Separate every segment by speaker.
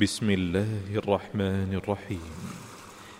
Speaker 1: بسم الله الرحمن الرحيم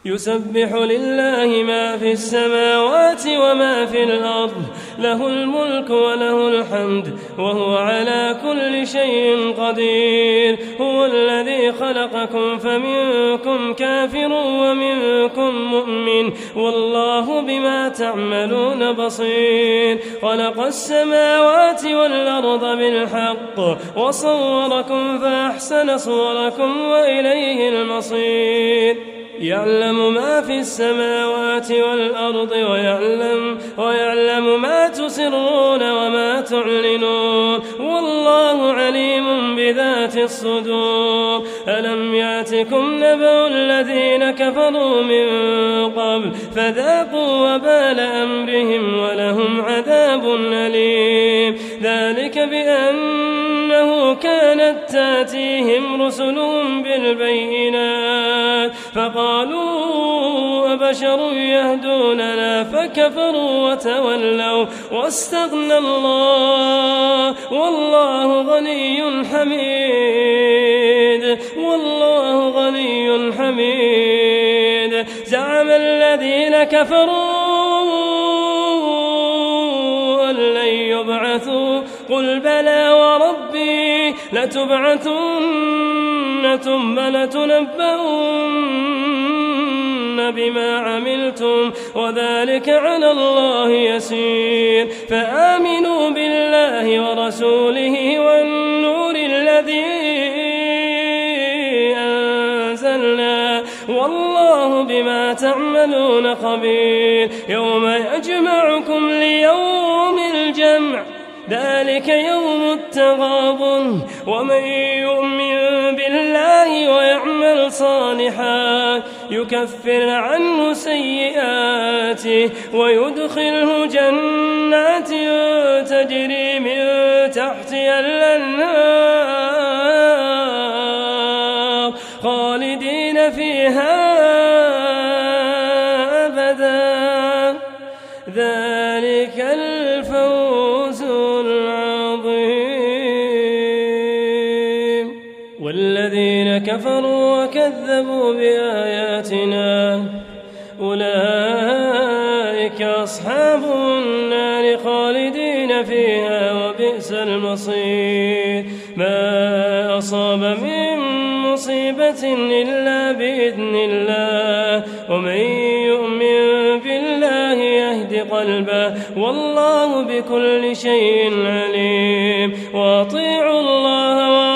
Speaker 2: يسبح لله ما في السماوات وما في الأرض له الملك وله الحمد وهو على كل شيء قدير هو الذي خلقكم فمنكم كافر ومنكم مؤمن والله بما تعملون بصير خلق السماوات والأرض بالحق وصوركم فأحسن صوركم وإليه المصير يعلم ما في السماوات والأرض ويعلم, ويعلم ما تسرون وما تعلنون والله عليم بذات الصدور ألم ياتكم نبأ الذين كفروا من قبل فذاقوا وبال أمرهم ولهم عذاب أليم ذلك بأن أنه كانت تاتيهم رسلهم بالبينات فقالوا أبشر يهدوننا فكفروا وتولوا واستغنى الله والله غني حميد والله غني حميد زعم الذين كفروا لتبعثن ثم لتنبؤن بما عملتم وذلك على الله يسير فآمنوا بالله ورسوله والنور الذي أنزلنا والله بما تعملون خبير يوم يجمعكم ليوم الجمع ذلك يوم التغاب ومن يؤمن بالله ويعمل صالحا يكفر عنه سيئاته ويدخله جنات تجري من تحتها الأنهار خالدين فيها أبدا ذلك والذين كفروا وكذبوا بآياتنا أولئك أصحاب النار خالدين فيها وبئس المصير ما أصاب من مصيبة إلا بإذن الله ومن يؤمن بالله يهد قلبه والله بكل شيء عليم وأطيعوا الله وأطيعوا